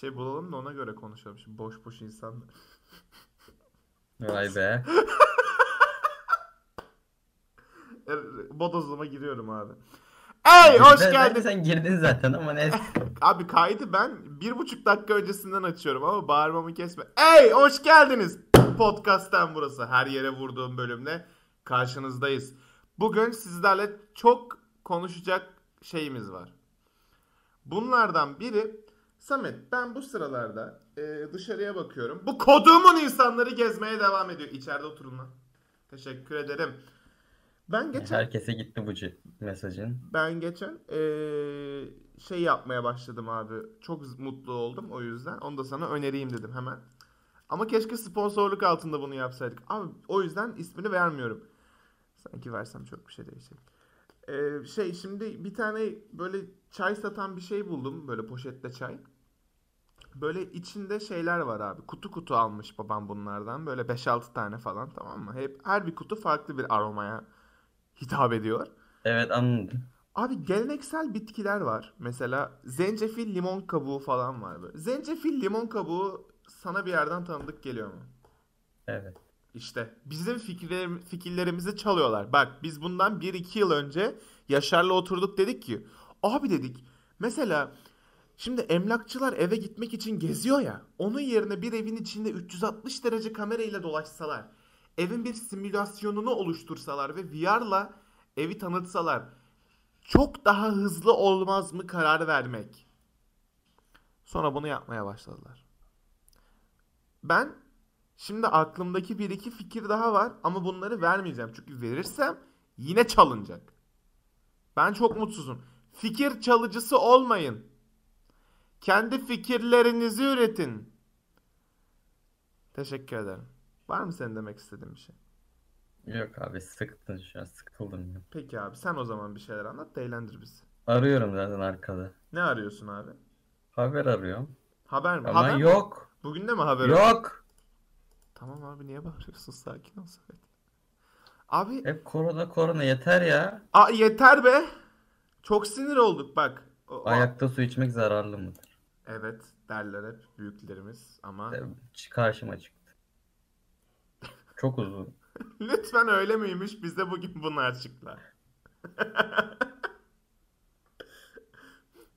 şey bulalım da ona göre konuşalım. Şimdi boş boş insanlar. Vay be. Bodozlama giriyorum abi. Ey hoş Ben- geldin. sen girdin zaten ama neyse. Abi kaydı ben bir buçuk dakika öncesinden açıyorum ama bağırmamı kesme. Ey hoş geldiniz. Podcast'ten burası. Her yere vurduğum bölümle karşınızdayız. Bugün sizlerle çok konuşacak şeyimiz var. Bunlardan biri Samet ben bu sıralarda e, dışarıya bakıyorum. Bu kodumun insanları gezmeye devam ediyor. İçeride oturun lan. Teşekkür ederim. Ben geçen Herkese gitti bu mesajın. ben geçen eee, şey yapmaya başladım abi. Çok mutlu oldum o yüzden. Onu da sana önereyim dedim hemen. Ama keşke sponsorluk altında bunu yapsaydık. Abi o yüzden ismini vermiyorum. Sanki versem çok bir şey değişecek. Eee, şey şimdi bir tane böyle çay satan bir şey buldum. Böyle poşette çay. Böyle içinde şeyler var abi. Kutu kutu almış babam bunlardan. Böyle 5-6 tane falan tamam mı? Hep her bir kutu farklı bir aromaya hitap ediyor. Evet anladım. Abi geleneksel bitkiler var. Mesela zencefil limon kabuğu falan var böyle. Zencefil limon kabuğu sana bir yerden tanıdık geliyor mu? Evet. İşte bizim fikirler, fikirlerimizi çalıyorlar. Bak biz bundan 1-2 yıl önce Yaşar'la oturduk dedik ki abi dedik mesela şimdi emlakçılar eve gitmek için geziyor ya onun yerine bir evin içinde 360 derece kamerayla dolaşsalar evin bir simülasyonunu oluştursalar ve VR'la evi tanıtsalar çok daha hızlı olmaz mı karar vermek? Sonra bunu yapmaya başladılar. Ben şimdi aklımdaki bir iki fikir daha var ama bunları vermeyeceğim. Çünkü verirsem yine çalınacak. Ben çok mutsuzum. Fikir çalıcısı olmayın. Kendi fikirlerinizi üretin. Teşekkür ederim. Var mı senin demek istediğin bir şey? Yok abi sıktın şu an sıkıldım ya. Peki abi sen o zaman bir şeyler anlat da eğlendir bizi. Arıyorum zaten arkada. Ne arıyorsun abi? Haber arıyorum. Haber mi? Ama Haber mi? yok. Bugün de mi haber? Yok. Tamam abi niye bağırıyorsun? Sakin ol Samet. Abi Hep korona korona yeter ya. a, yeter be. Çok sinir olduk bak. O- o- Ayakta su içmek zararlı mıdır? Evet derler hep büyüklerimiz ama E, Karşıma çıktı. Çok uzun. lütfen öyle miymiş bize bugün bunu açıkla.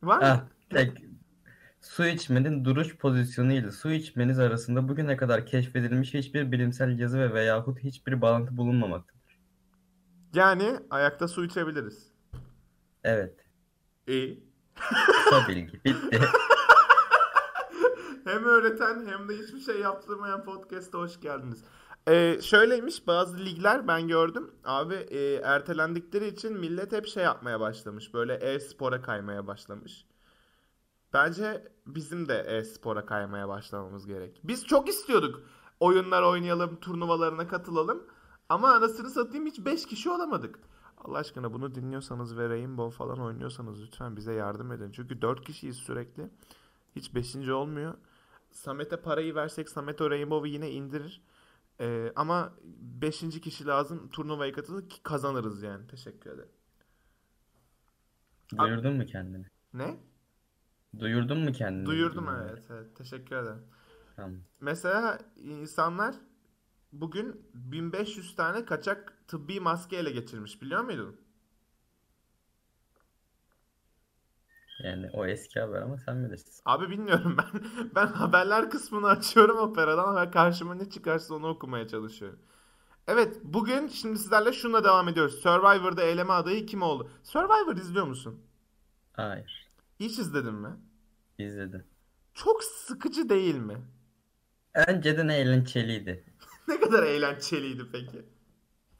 Var mı? Ah, tek su içmenin duruş pozisyonu ile su içmeniz arasında bugüne kadar keşfedilmiş hiçbir bilimsel yazı ve veyahut hiçbir bağlantı bulunmamaktadır. Yani ayakta su içebiliriz. Evet. İyi. Kısa bilgi. Bitti. Hem öğreten hem de hiçbir şey yaptırmayan podcast'a hoş geldiniz. Ee, şöyleymiş bazı ligler ben gördüm. Abi e, ertelendikleri için millet hep şey yapmaya başlamış. Böyle e-spora kaymaya başlamış. Bence bizim de e-spora kaymaya başlamamız gerek. Biz çok istiyorduk. Oyunlar oynayalım, turnuvalarına katılalım. Ama anasını satayım hiç 5 kişi olamadık. Allah aşkına bunu dinliyorsanız ve Rainbow falan oynuyorsanız lütfen bize yardım edin. Çünkü 4 kişiyiz sürekli. Hiç 5. olmuyor. Samet'e parayı versek Samet o Rainbow'u yine indirir. Ee, ama 5. kişi lazım turnuvaya katılır ki kazanırız yani. Teşekkür ederim. Duyurdun mu kendini? Ne? Duyurdun mu kendini? Duyurdum evet, evet. Teşekkür ederim. Tamam. Mesela insanlar bugün 1500 tane kaçak tıbbi maske ele geçirmiş biliyor muydun? Yani o eski haber ama sen bilirsin. Abi bilmiyorum ben. Ben haberler kısmını açıyorum operadan ve karşıma ne çıkarsa onu okumaya çalışıyorum. Evet bugün şimdi sizlerle şununla devam ediyoruz. Survivor'da eleme adayı kim oldu? Survivor izliyor musun? Hayır. Hiç izledin mi? İzledim. Çok sıkıcı değil mi? Önceden eğlenceliydi. Ne kadar eğlenceliydi peki?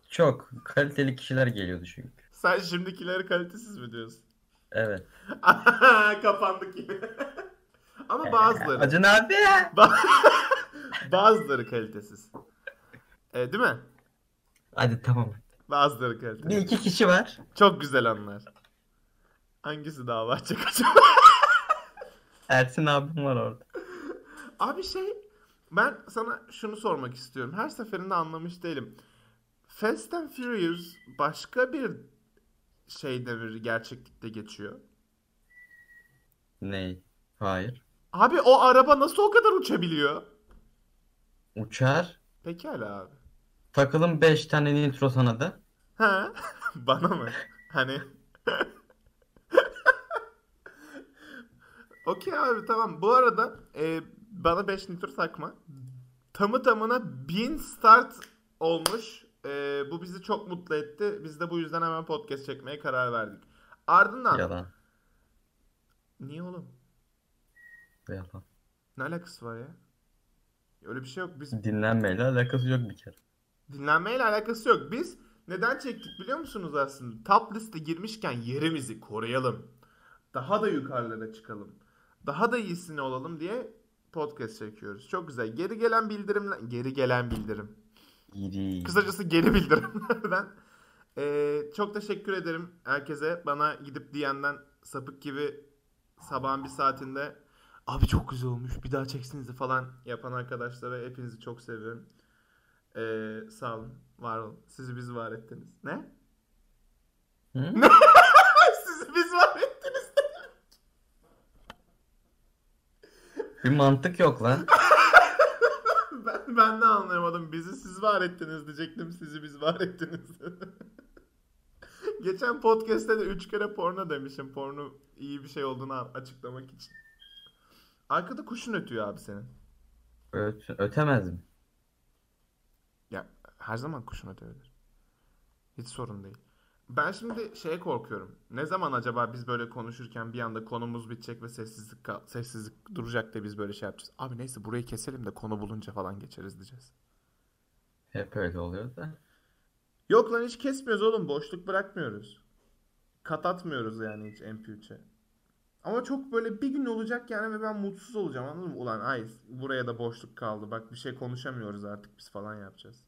Çok kaliteli kişiler geliyordu çünkü. Sen şimdikileri kalitesiz mi diyorsun? Evet. Kapandık yine. Ama bazıları. Acun abi. Ba- bazıları kalitesiz. E, değil mi? Hadi tamam. Bazıları Bir kalitesiz. iki kişi var. Çok güzel anlar. Hangisi daha bahçe acaba? Ersin abim var orada. Abi şey ben sana şunu sormak istiyorum. Her seferinde anlamış değilim. Fast and Furious başka bir şeyde bir gerçeklikte geçiyor. Ney? Hayır. Abi o araba nasıl o kadar uçabiliyor? Uçar. Pekala abi. Takılın 5 tane nitro sana da. Ha? Bana mı? Hani Okey abi tamam. Bu arada e, bana 5 nitro takma. Tamı tamına 1000 start olmuş. E, bu bizi çok mutlu etti. Biz de bu yüzden hemen podcast çekmeye karar verdik. Ardından Yalan. niye oğlum? Yalan. Ne alakası var ya? Öyle bir şey yok. Biz Dinlenmeyle alakası yok bir kere. dinlenmeyle alakası yok. Biz neden çektik biliyor musunuz aslında? Top liste girmişken yerimizi koruyalım. Daha da yukarılara çıkalım. Daha da iyisini olalım diye podcast çekiyoruz. Çok güzel. Geri gelen bildirimler... Geri gelen bildirim. İri. Kısacası geri bildirimlerden. Ee, çok teşekkür ederim herkese. Bana gidip diyenden sapık gibi sabahın bir saatinde abi çok güzel olmuş bir daha çeksinizi falan yapan arkadaşlara hepinizi çok seviyorum. Ee, sağ olun. Var olun. Sizi biz var ettiniz. Ne? Hı? Sizi biz var ettiniz. Bir mantık yok lan. Ben, ben de anlayamadım. Bizi siz var ettiniz diyecektim. Sizi biz var ettiniz. Geçen podcast'te de 3 kere porno demişim. Porno iyi bir şey olduğunu açıklamak için. Arkada kuşun ötüyor abi senin. Öt ötemez mi? Ya her zaman kuşun ötüyordur. Hiç sorun değil. Ben şimdi şeye korkuyorum. Ne zaman acaba biz böyle konuşurken bir anda konumuz bitecek ve sessizlik kal- sessizlik duracak da biz böyle şey yapacağız. Abi neyse burayı keselim de konu bulunca falan geçeriz diyeceğiz. Hep öyle oluyor da. Yok lan hiç kesmiyoruz oğlum. Boşluk bırakmıyoruz. Kat atmıyoruz yani hiç MP3'e. Ama çok böyle bir gün olacak yani ve ben mutsuz olacağım anladın mı? Ulan ay buraya da boşluk kaldı. Bak bir şey konuşamıyoruz artık biz falan yapacağız.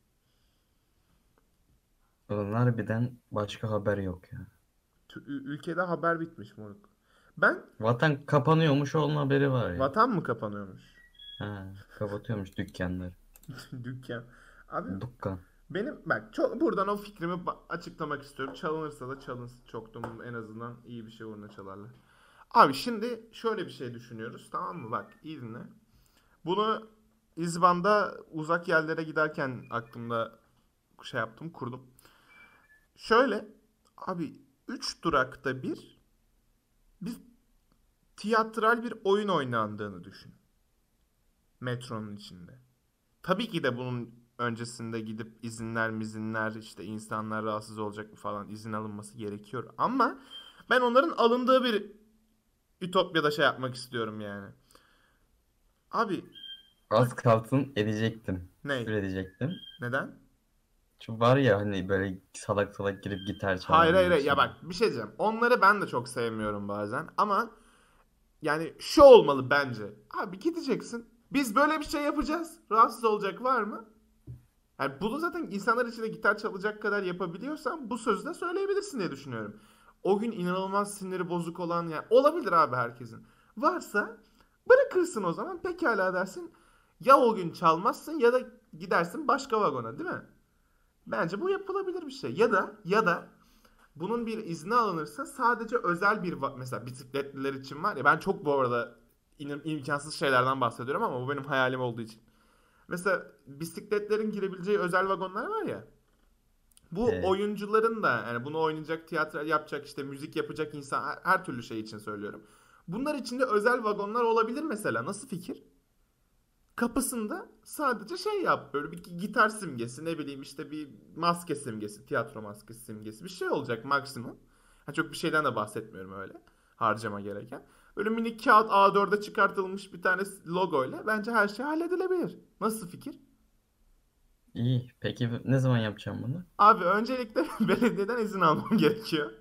Ulan harbiden başka haber yok ya. Tü- Ülkede haber bitmiş moruk. Ben Vatan kapanıyormuş onun haberi var ya. vatan mı kapanıyormuş? Ha, kapatıyormuş dükkanları. Dükkan. Abi Dükkan. benim bak çok buradan o fikrimi ba- açıklamak istiyorum. Çalınırsa da çalınsın. Çok da en azından iyi bir şey uğruna çalarlar. Abi şimdi şöyle bir şey düşünüyoruz tamam mı? Bak iyi dinle. Bunu İzban'da uzak yerlere giderken aklımda şey yaptım kurdum. Şöyle abi 3 durakta bir bir tiyatral bir oyun oynandığını düşün. Metronun içinde. Tabii ki de bunun öncesinde gidip izinler mizinler işte insanlar rahatsız olacak mı falan izin alınması gerekiyor. Ama ben onların alındığı bir Ütopya'da şey yapmak istiyorum yani. Abi Az kalsın edecektim. ne? Küfür edecektim. Neden? Şu var ya hani böyle salak salak girip gitar çalan Hayır hayır ya bak bir şey diyeceğim. Onları ben de çok sevmiyorum bazen ama yani şu olmalı bence. Abi gideceksin. Biz böyle bir şey yapacağız. Rahatsız olacak var mı? Yani bunu zaten insanlar içinde gitar çalacak kadar yapabiliyorsan bu sözü de söyleyebilirsin diye düşünüyorum. O gün inanılmaz siniri bozuk olan yani olabilir abi herkesin. Varsa bırakırsın o zaman pekala dersin. Ya o gün çalmazsın ya da gidersin başka vagona değil mi? Bence bu yapılabilir bir şey. Ya da ya da bunun bir izni alınırsa sadece özel bir mesela bisikletliler için var ya ben çok bu arada in- imkansız şeylerden bahsediyorum ama bu benim hayalim olduğu için. Mesela bisikletlerin girebileceği özel vagonlar var ya. Bu Evet. oyuncuların da yani bunu oynayacak, tiyatro yapacak, işte müzik yapacak insan her, her türlü şey için söylüyorum. Bunlar içinde özel vagonlar olabilir mesela. Nasıl fikir? Kapısında sadece şey yap böyle bir gitar simgesi ne bileyim işte bir maske simgesi tiyatro maskesi simgesi bir şey olacak maksimum. Ha, çok bir şeyden de bahsetmiyorum öyle harcama gereken. Böyle minik kağıt A4'e çıkartılmış bir tane logoyla bence her şey halledilebilir. Nasıl fikir? İyi. Peki ne zaman yapacağım bunu? Abi öncelikle belediyeden izin almam gerekiyor.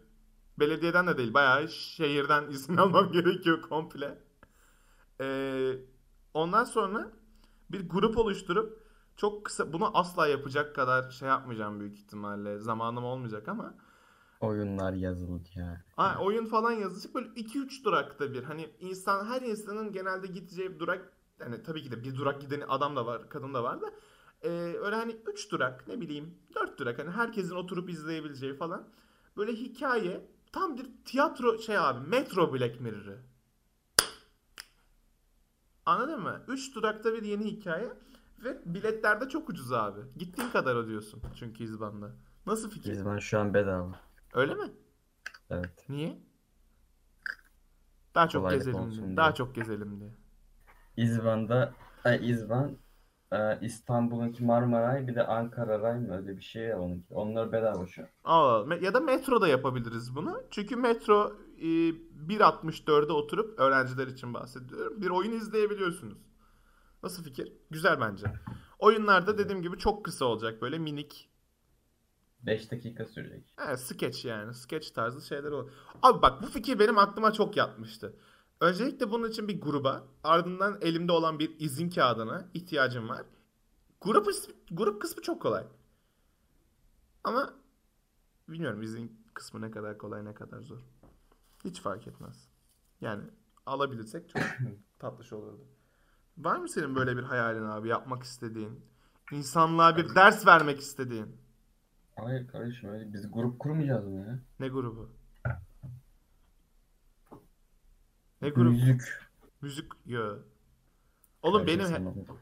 Belediyeden de değil bayağı şehirden izin almam gerekiyor komple. Ee, ondan sonra bir grup oluşturup çok kısa bunu asla yapacak kadar şey yapmayacağım büyük ihtimalle. Zamanım olmayacak ama Oyunlar yazıldı ya. Aa, oyun falan yazacak böyle 2-3 durakta bir. Hani insan her insanın genelde gideceği bir durak yani tabii ki de bir durak giden adam da var, kadın da var da ee, öyle hani 3 durak ne bileyim 4 durak hani herkesin oturup izleyebileceği falan böyle hikaye tam bir tiyatro şey abi Metro Black Mirror'ı. Anladın mı? 3 durakta bir yeni hikaye ve biletler de çok ucuz abi. Gittiğin kadar ödüyorsun çünkü İzban'da. Nasıl fikir? İzban şu an bedava. Öyle mi? Evet. Niye? Daha çok Kolaylık gezelim diye. diye. Daha çok gezelim diye. İzban'da ay İzban e, İstanbul'unki Marmaray bir de Ankara Ray mı öyle bir şey ya onunki. Onlar bedava şu an. Aa, me- ya da metroda yapabiliriz bunu. Çünkü metro e, 1.64'e oturup öğrenciler için bahsediyorum. Bir oyun izleyebiliyorsunuz. Nasıl fikir? Güzel bence. Oyunlarda dediğim gibi çok kısa olacak böyle minik 5 dakika sürecek. Evet, sketch yani. Sketch tarzı şeyler olur. Abi bak bu fikir benim aklıma çok yatmıştı. Öncelikle bunun için bir gruba, ardından elimde olan bir izin kağıdına ihtiyacım var. Grup, grup kısmı çok kolay. Ama bilmiyorum izin kısmı ne kadar kolay ne kadar zor. Hiç fark etmez. Yani alabilirsek çok tatlış olurdu. Var mı senin böyle bir hayalin abi yapmak istediğin? İnsanlığa bir ders vermek istediğin? Hayır kardeşim öyle biz grup kurmayacağız mı ya? Ne grubu? Ne grubu? Müzik. Müzik. Yo. Oğlum Kardeşim benim sen olma-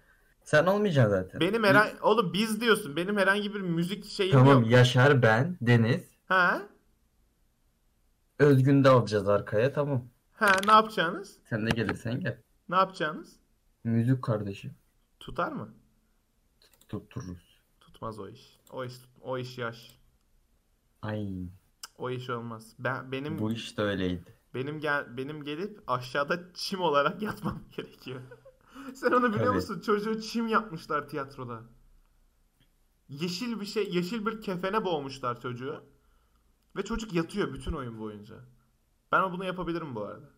Sen olmayacaksın zaten. benim herhangi oğlum biz diyorsun. Benim herhangi bir müzik şeyim Tamam yok. Yaşar ben Deniz Ha? Özgün de alacağız arkaya tamam. Ha ne yapacaksınız? Sen de gelirsen gel. Ne yapacaksınız? Müzik kardeşim. Tutar mı? Tuttururuz. Tutmaz o iş. O iş o iş yaş. Ay O iş olmaz. Ben benim bu iş de öyleydi. benim gel benim gelip aşağıda çim olarak yatmam gerekiyor. Sen onu biliyor Tabii. musun? Çocuğu çim yapmışlar tiyatroda. Yeşil bir şey, yeşil bir kefene boğmuşlar çocuğu. Ve çocuk yatıyor bütün oyun boyunca. Ben bunu yapabilirim bu arada.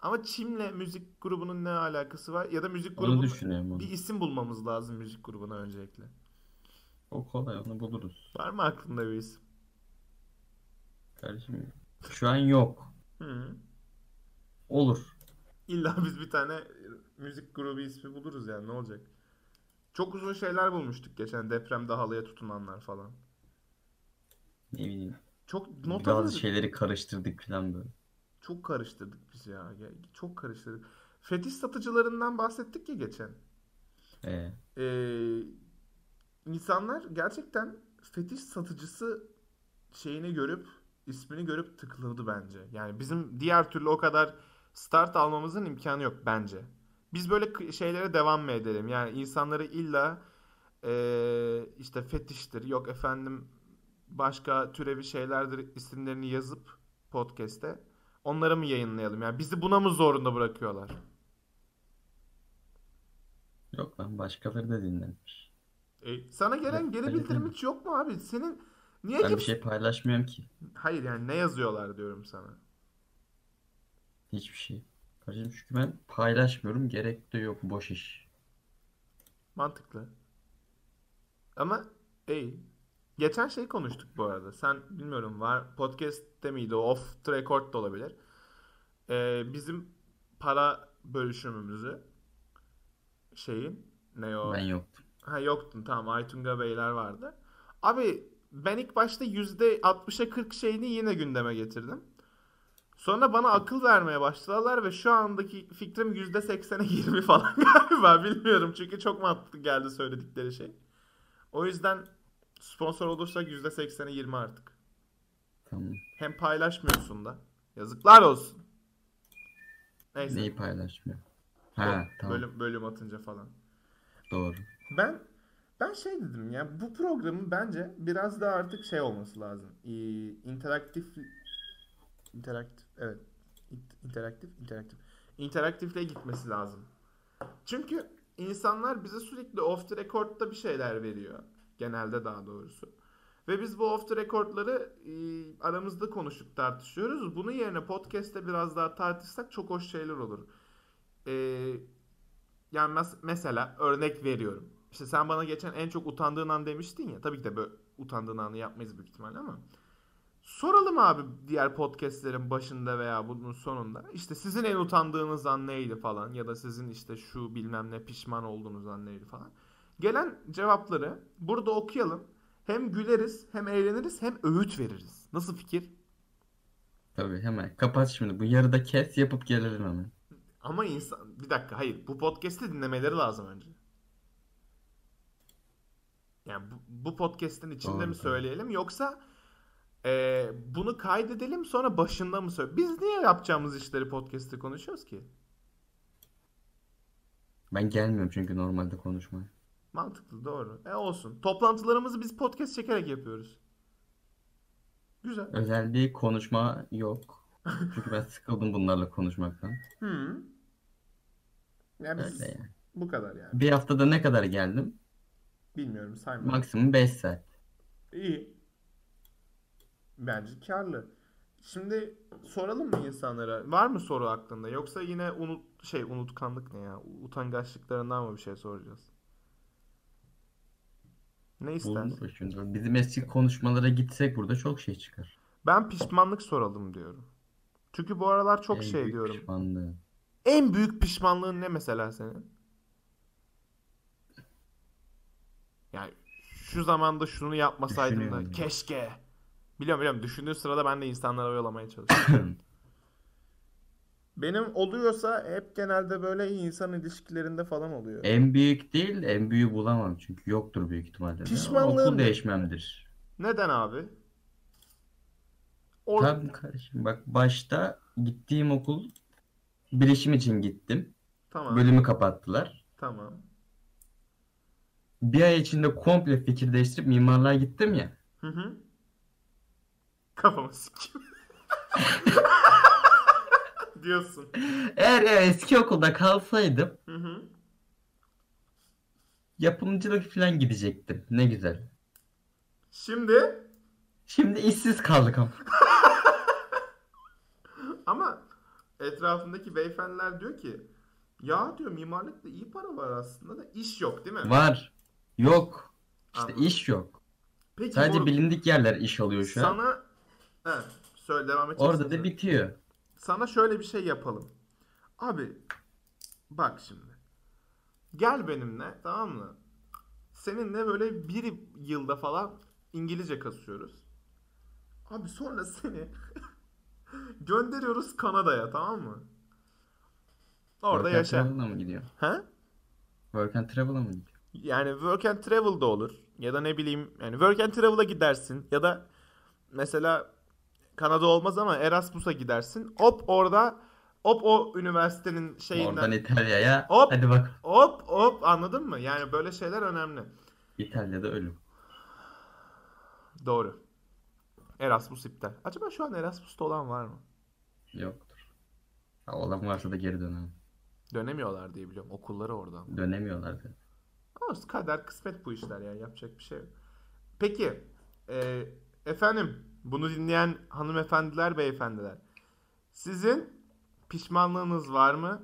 Ama çimle müzik grubunun ne alakası var? Ya da müzik Onu grubunun onu. bir isim bulmamız lazım müzik grubuna öncelikle. O kolay onu buluruz. Var mı aklında bir isim? Kardeşim şu an yok. Hı. Olur. İlla biz bir tane müzik grubu ismi buluruz yani ne olacak? Çok uzun şeyler bulmuştuk geçen depremde halıya tutunanlar falan. Ne bileyim. Çok not Bazı alırdık. şeyleri karıştırdık falan böyle. Çok karıştırdık biz ya. Çok karıştırdık. Fetiş satıcılarından bahsettik ya geçen. Ee, Ee, insanlar gerçekten fetiş satıcısı şeyini görüp ismini görüp tıkladı bence. Yani bizim diğer türlü o kadar start almamızın imkanı yok bence. Biz böyle şeylere devam mı edelim? Yani insanları illa ee, işte fetiştir yok efendim başka türevi şeylerdir isimlerini yazıp podcast'te onları mı yayınlayalım? Yani bizi buna mı zorunda bırakıyorlar? yok lan başkaları da dinlenmiş. E, sana gelen geri bildirim hiç yok mu abi? Senin niye Ben bir kimse... şey paylaşmıyorum ki. Hayır yani ne yazıyorlar diyorum sana. Hiçbir şey. Kardeşim çünkü ben paylaşmıyorum. Gerek de yok. Boş iş. Mantıklı. Ama iyi. Geçen şey konuştuk bu arada. Sen bilmiyorum var podcast'te miydi? Off the record da olabilir. Ee, bizim para bölüşümümüzü şeyin ne o? Ben yoktum. Ha yoktun tamam Aytunga Beyler vardı. Abi ben ilk başta %60'a 40 şeyini yine gündeme getirdim. Sonra bana akıl vermeye başladılar ve şu andaki fikrim %80'e 20 falan galiba bilmiyorum. Çünkü çok mantıklı geldi söyledikleri şey. O yüzden sponsor olursak %80'e 20 artık. Tamam. Hem paylaşmıyorsun da. Yazıklar olsun. Neyse. Neyi paylaşmıyor? Ha tamam. Bölüm, bölüm atınca falan. Doğru. Ben ben şey dedim ya bu programın bence biraz daha artık şey olması lazım. Ee, interaktif interaktif evet İnt- interaktif interaktif interaktifle gitmesi lazım. Çünkü insanlar bize sürekli off the record'da bir şeyler veriyor. Genelde daha doğrusu. Ve biz bu off the record'ları e, aramızda konuşup tartışıyoruz. Bunun yerine podcast'te biraz daha tartışsak çok hoş şeyler olur. Ee, yani mes- mesela örnek veriyorum. İşte sen bana geçen en çok utandığın an demiştin ya. Tabii ki de böyle utandığın anı yapmayız büyük ihtimalle ama. Soralım abi diğer podcastlerin başında veya bunun sonunda. İşte sizin en utandığınız an neydi falan ya da sizin işte şu bilmem ne pişman olduğunuz an neydi falan. Gelen cevapları burada okuyalım. Hem güleriz, hem eğleniriz, hem öğüt veririz. Nasıl fikir? Tabii hemen. Kapat şimdi. Bu yarıda kes yapıp gelelim hemen. Ama insan bir dakika hayır bu podcast'i dinlemeleri lazım önce. Yani bu, bu podcast'in içinde Doğru, mi söyleyelim yoksa e, bunu kaydedelim sonra başında mı söyle? Biz niye yapacağımız işleri podcast'te konuşuyoruz ki? Ben gelmiyorum çünkü normalde konuşmaya. Mantıklı doğru. E olsun. Toplantılarımızı biz podcast çekerek yapıyoruz. Güzel. Özel bir konuşma yok. Çünkü ben sıkıldım bunlarla konuşmaktan. Hı. Yani biz- Öyle yani. bu kadar yani. Bir haftada ne kadar geldim? Bilmiyorum saymıyorum. Maksimum 5 saat. İyi. Bence karlı. Şimdi soralım mı insanlara? Var mı soru aklında? Yoksa yine unut şey unutkanlık ne ya? Utangaçlıklarından mı bir şey soracağız? Ne istersin? Şimdi. Bizim eski konuşmalara gitsek burada çok şey çıkar. Ben pişmanlık soralım diyorum. Çünkü bu aralar çok En şey büyük diyorum. pişmanlığı. En büyük pişmanlığın ne mesela senin? Yani şu zamanda şunu yapmasaydım da keşke. Biliyorum biliyorum düşündüğü sırada ben de insanlara oyalamaya çalışıyorum. Benim oluyorsa hep genelde böyle insan ilişkilerinde falan oluyor. En büyük değil, en büyüğü bulamam çünkü yoktur büyük ihtimalle. Pişmanlığın Okul ne? değişmemdir. Neden abi? Or Tabii kardeşim bak başta gittiğim okul bilişim için gittim. tamam. Bölümü kapattılar. Tamam. Bir ay içinde komple fikir değiştirip mimarlığa gittim ya. Hı hı. Kafamı sikim. Diyorsun. Eğer eğer eski okulda kalsaydım Hı hı. yapımcılık falan gidecektim. Ne güzel. Şimdi Şimdi işsiz kaldık ama. ama etrafındaki beyefendiler diyor ki ya diyor mimarlıkta iyi para var aslında da iş yok değil mi? Var. Yok. İşte Anladım. iş yok. Peki Sadece moruk, bilindik yerler iş alıyor şu an. sana evet, söyle devam edeceksin. Orada da bitiyor. Sana şöyle bir şey yapalım. Abi bak şimdi. Gel benimle tamam mı? Seninle böyle bir yılda falan İngilizce kasıyoruz. Abi sonra seni gönderiyoruz Kanada'ya tamam mı? Orada Work and yaşa. Travel'la mı gidiyor? Ha? Work and Travel'la mı gidiyor? Yani work and travel da olur. Ya da ne bileyim yani work and travel'a gidersin. Ya da mesela Kanada olmaz ama Erasmus'a gidersin. Hop orada hop o üniversitenin şeyinden. Oradan İtalya'ya. Hop. Hadi bak. Hop hop anladın mı? Yani böyle şeyler önemli. İtalya'da ölüm. Doğru. Erasmus iptal. Acaba şu an Erasmus'ta olan var mı? Yoktur. Ha, olan varsa da geri dönemem. Dönemiyorlar diye biliyorum. Okulları oradan. Dönemiyorlar zaten. Ama kader kısmet bu işler yani yapacak bir şey yok. Peki e, efendim bunu dinleyen hanımefendiler beyefendiler sizin pişmanlığınız var mı?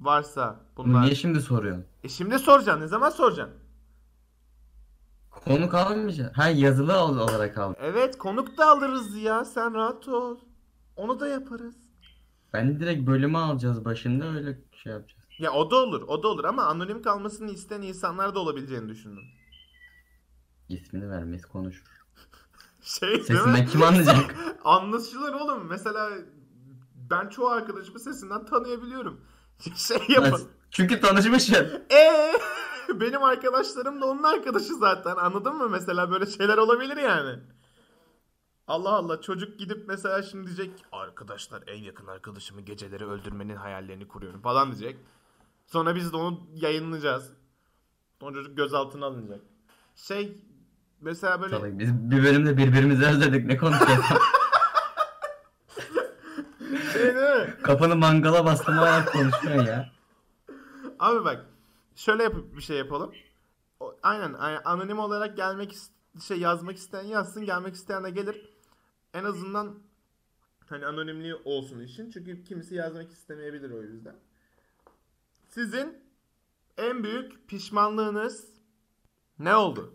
Varsa bunlar. niye şimdi soruyorsun? E şimdi soracaksın ne zaman soracaksın? Konu kalmayacak. Ha yazılı ol- olarak al. Evet konuk da alırız ya sen rahat ol. Onu da yaparız. Ben direkt bölümü alacağız başında öyle şey yapacağız. Ya o da olur o da olur ama anonim kalmasını isteyen insanlar da olabileceğini düşündüm. İsmini vermeyiz konuşur. Şey değil mi? Sesinden kim anlayacak? Anlaşılır oğlum. Mesela ben çoğu arkadaşımı sesinden tanıyabiliyorum. Şey yapın. Çünkü tanışmışsın. Ee, benim arkadaşlarım da onun arkadaşı zaten. Anladın mı? Mesela böyle şeyler olabilir yani. Allah Allah çocuk gidip mesela şimdi diyecek arkadaşlar en yakın arkadaşımı geceleri öldürmenin hayallerini kuruyorum falan diyecek. Sonra biz de onu yayınlayacağız. Sonra çocuk gözaltına alınacak. Şey mesela böyle Salak, Biz bir bölümde birbirimizi özledik. Ne konuşuyoruz? şey değil mi? Kafanı mangala bastım hala konuşuyorsun ya. Abi bak şöyle yapıp bir şey yapalım. O- aynen, aynen anonim olarak gelmek şey yazmak isteyen yazsın, gelmek isteyen de gelir. En azından hani anonimliği olsun için. Çünkü kimisi yazmak istemeyebilir o yüzden. Sizin en büyük pişmanlığınız ne oldu?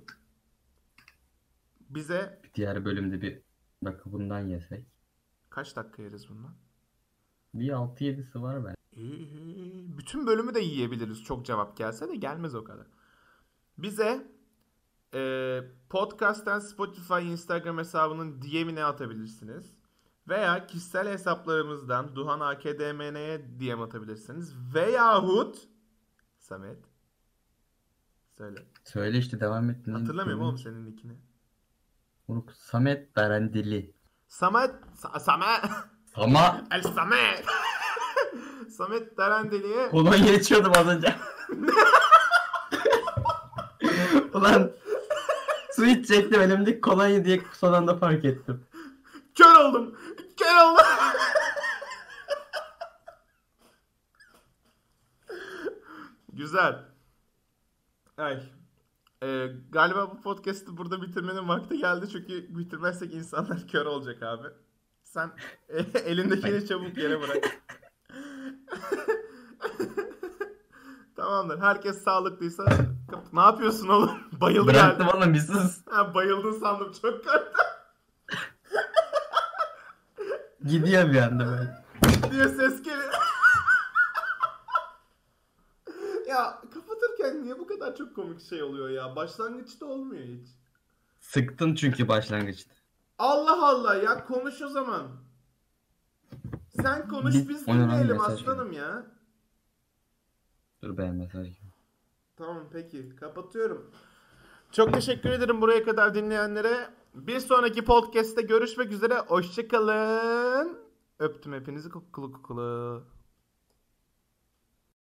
Bize Diğer bölümde bir dakika bundan yesek. kaç dakika yeriz bundan? Bir 6-7'si var ben. Ee, bütün bölümü de yiyebiliriz çok cevap gelse de gelmez o kadar. Bize e, podcast'ten Spotify Instagram hesabının DM'ine atabilirsiniz. Veya kişisel hesaplarımızdan Duhan AKDMN'ye DM atabilirsiniz. Veyahut Samet Söyle. Söyle işte devam et. Ne Hatırlamıyorum oğlum senin nickini. Moruk Samet Darendili. Samet Sa- Samet Ama El Samet Samet Darendeli'ye kolonya içiyordum az önce. Ulan su içecektim elimdeki kolonya diye son anda fark ettim. kör oldum. Kör oldum. Güzel. Ay. Ee, galiba bu podcast'ı burada bitirmenin vakti geldi çünkü bitirmezsek insanlar kör olacak abi. Sen e, elindekini çabuk yere bırak. Tamamdır. Herkes sağlıklıysa ne yapıyorsun oğlum? Bayıldı Bıraktım geldi. oğlum bir sus. Ha, bayıldın sandım çok korktum Gidiyor bir anda böyle. diye ses geliyor. ya kapatırken niye bu kadar çok komik şey oluyor ya? Başlangıçta olmuyor hiç. Sıktın çünkü başlangıçta. Allah Allah ya konuş o zaman. Sen konuş biz dinleyelim mesaj aslanım ya. Dur ben mesaj. Tamam peki kapatıyorum. Çok teşekkür ederim buraya kadar dinleyenlere. Bir sonraki podcast'te görüşmek üzere. Hoşçakalın. Öptüm hepinizi kokulu kokulu.